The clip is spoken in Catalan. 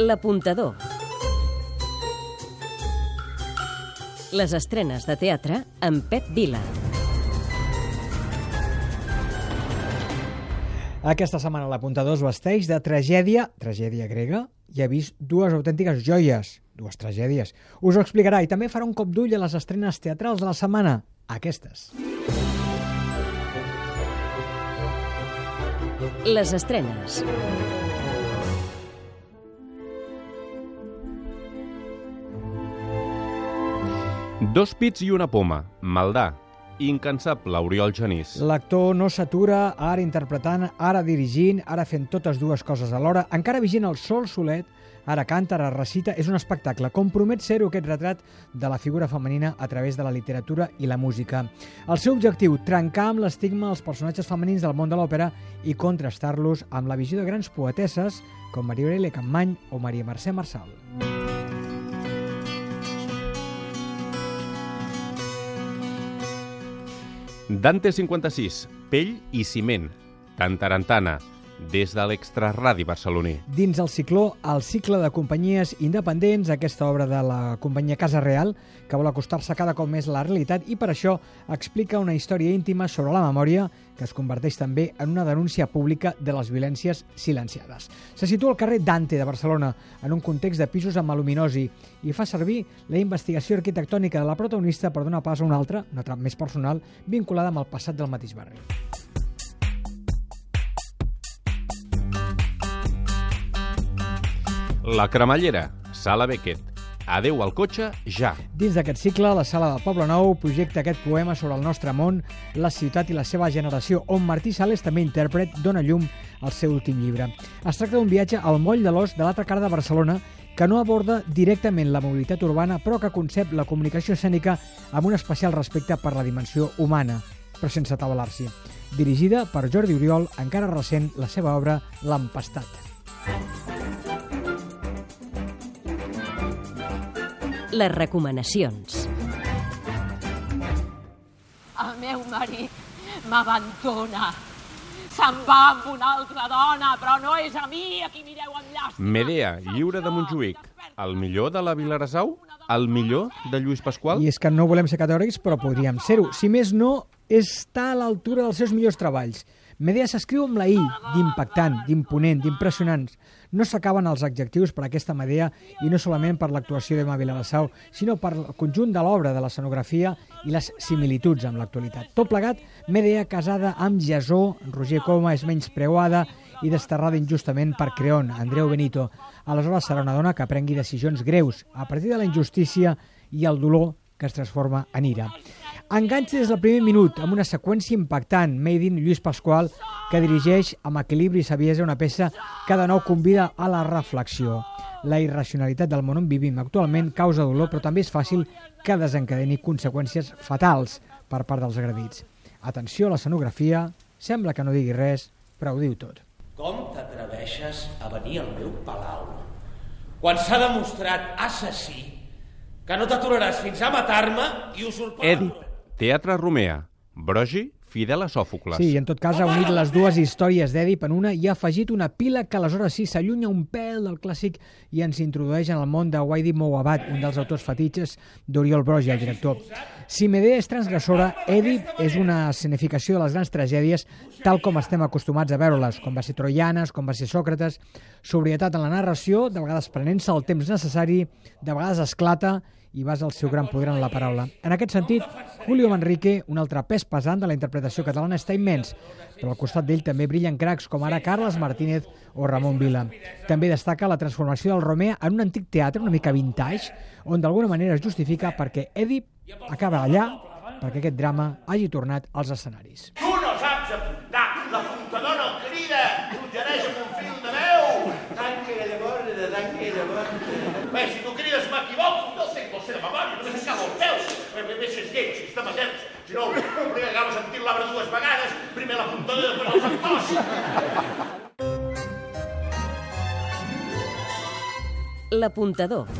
L'apuntador. Les estrenes de teatre amb Pep Vila. Aquesta setmana l'apuntador es vesteix de tragèdia, tragèdia grega, i ha vist dues autèntiques joies, dues tragèdies. Us ho explicarà i també farà un cop d'ull a les estrenes teatrals de la setmana, aquestes. Les estrenes. Dos pits i una poma, Maldà, incansable Oriol Genís. L'actor no s'atura, ara interpretant, ara dirigint, ara fent totes dues coses alhora, encara vigent el sol solet, ara canta, ara recita, és un espectacle. Com promet ser-ho aquest retrat de la figura femenina a través de la literatura i la música. El seu objectiu, trencar amb l'estigma els personatges femenins del món de l'òpera i contrastar-los amb la visió de grans poetesses com Maria Aurelia Campmany o Maria Mercè Marçal. Dante 56, Pell i ciment, Tantarantana, des de l'extraradi barceloní. Dins el cicló, el cicle de companyies independents, aquesta obra de la companyia Casa Real, que vol acostar-se cada cop més a la realitat i per això explica una història íntima sobre la memòria que es converteix també en una denúncia pública de les violències silenciades. Se situa al carrer Dante de Barcelona, en un context de pisos amb aluminosi, i fa servir la investigació arquitectònica de la protagonista per donar pas a una altra, una altra més personal, vinculada amb el passat del mateix barri. La cremallera, Sala Beckett. Adeu al cotxe, ja. Dins d'aquest cicle, la Sala del Poble Nou projecta aquest poema sobre el nostre món, la ciutat i la seva generació, on Martí Sales, també intèrpret, dona llum al seu últim llibre. Es tracta d'un viatge al moll de l'os de l'altra cara de Barcelona que no aborda directament la mobilitat urbana, però que concep la comunicació escènica amb un especial respecte per la dimensió humana, però sense tabalar-s'hi. Dirigida per Jordi Oriol, encara recent, la seva obra L'Empestat. Les recomanacions. El meu marit m'abandona. Se'n va amb una altra dona, però no és a mi a qui mireu amb llàstima. Medea, lliure de Montjuïc. El millor de la Vilaresau? El millor de Lluís Pasqual? I és que no volem ser catòrics, però podríem ser-ho. Si més no, està a l'altura dels seus millors treballs. Medea s'escriu amb la I, d'impactant, d'imponent, d'impressionant. No s'acaben els adjectius per aquesta Medea i no solament per l'actuació d'Emma Viladasau, sinó per el conjunt de l'obra, de l'escenografia i les similituds amb l'actualitat. Tot plegat, Medea casada amb Jasó, Roger Coma és menys preuada i desterrada injustament per Creon, Andreu Benito. Aleshores serà una dona que prengui decisions greus a partir de la injustícia i el dolor que es transforma en ira. Enganxa des del primer minut amb una seqüència impactant, made in Lluís Pasqual, que dirigeix amb equilibri i saviesa una peça que de nou convida a la reflexió. La irracionalitat del món on vivim actualment causa dolor, però també és fàcil que desencadeni conseqüències fatals per part dels agredits. Atenció a l'escenografia, sembla que no digui res, però ho diu tot. Com t'atreveixes a venir al meu palau quan s'ha demostrat assassí que no t'aturaràs fins a matar-me i usurpar... Teatre Romea. Brogi, fidel a Sòfocles. Sí, en tot cas ha unit les dues històries d'Èdip en una i ha afegit una pila que aleshores sí s'allunya un pèl del clàssic i ens introdueix en el món de Waidi Mouabat, un dels autors fetitxes d'Oriol Brogi, el director. Si Medea és transgressora, Èdip és una escenificació de les grans tragèdies tal com estem acostumats a veure-les, com va ser Troianes, com va ser Sòcrates, sobrietat en la narració, de vegades prenent-se el temps necessari, de vegades esclata i basa el seu gran poder en la paraula. En aquest sentit, Julio Manrique, un altre pes pesant de la interpretació catalana, està immens, però al costat d'ell també brillen cracs com ara Carles Martínez o Ramon Vila. També destaca la transformació del Romea en un antic teatre una mica vintage, on d'alguna manera es justifica perquè Èdip acaba allà perquè aquest drama hagi tornat als escenaris. Tu no saps apuntar! L'apuntador no crida! Suggereix amb un fil de veu! Tanque de borda, tanque de borda... Bé, si tu crides m'equivoco, no sé què ser de memòria, no sé si cau els és lleig, si està materns. Si no, primer acaba sentint l'arbre dues vegades, primer l'apuntador i després els actors. L'apuntador.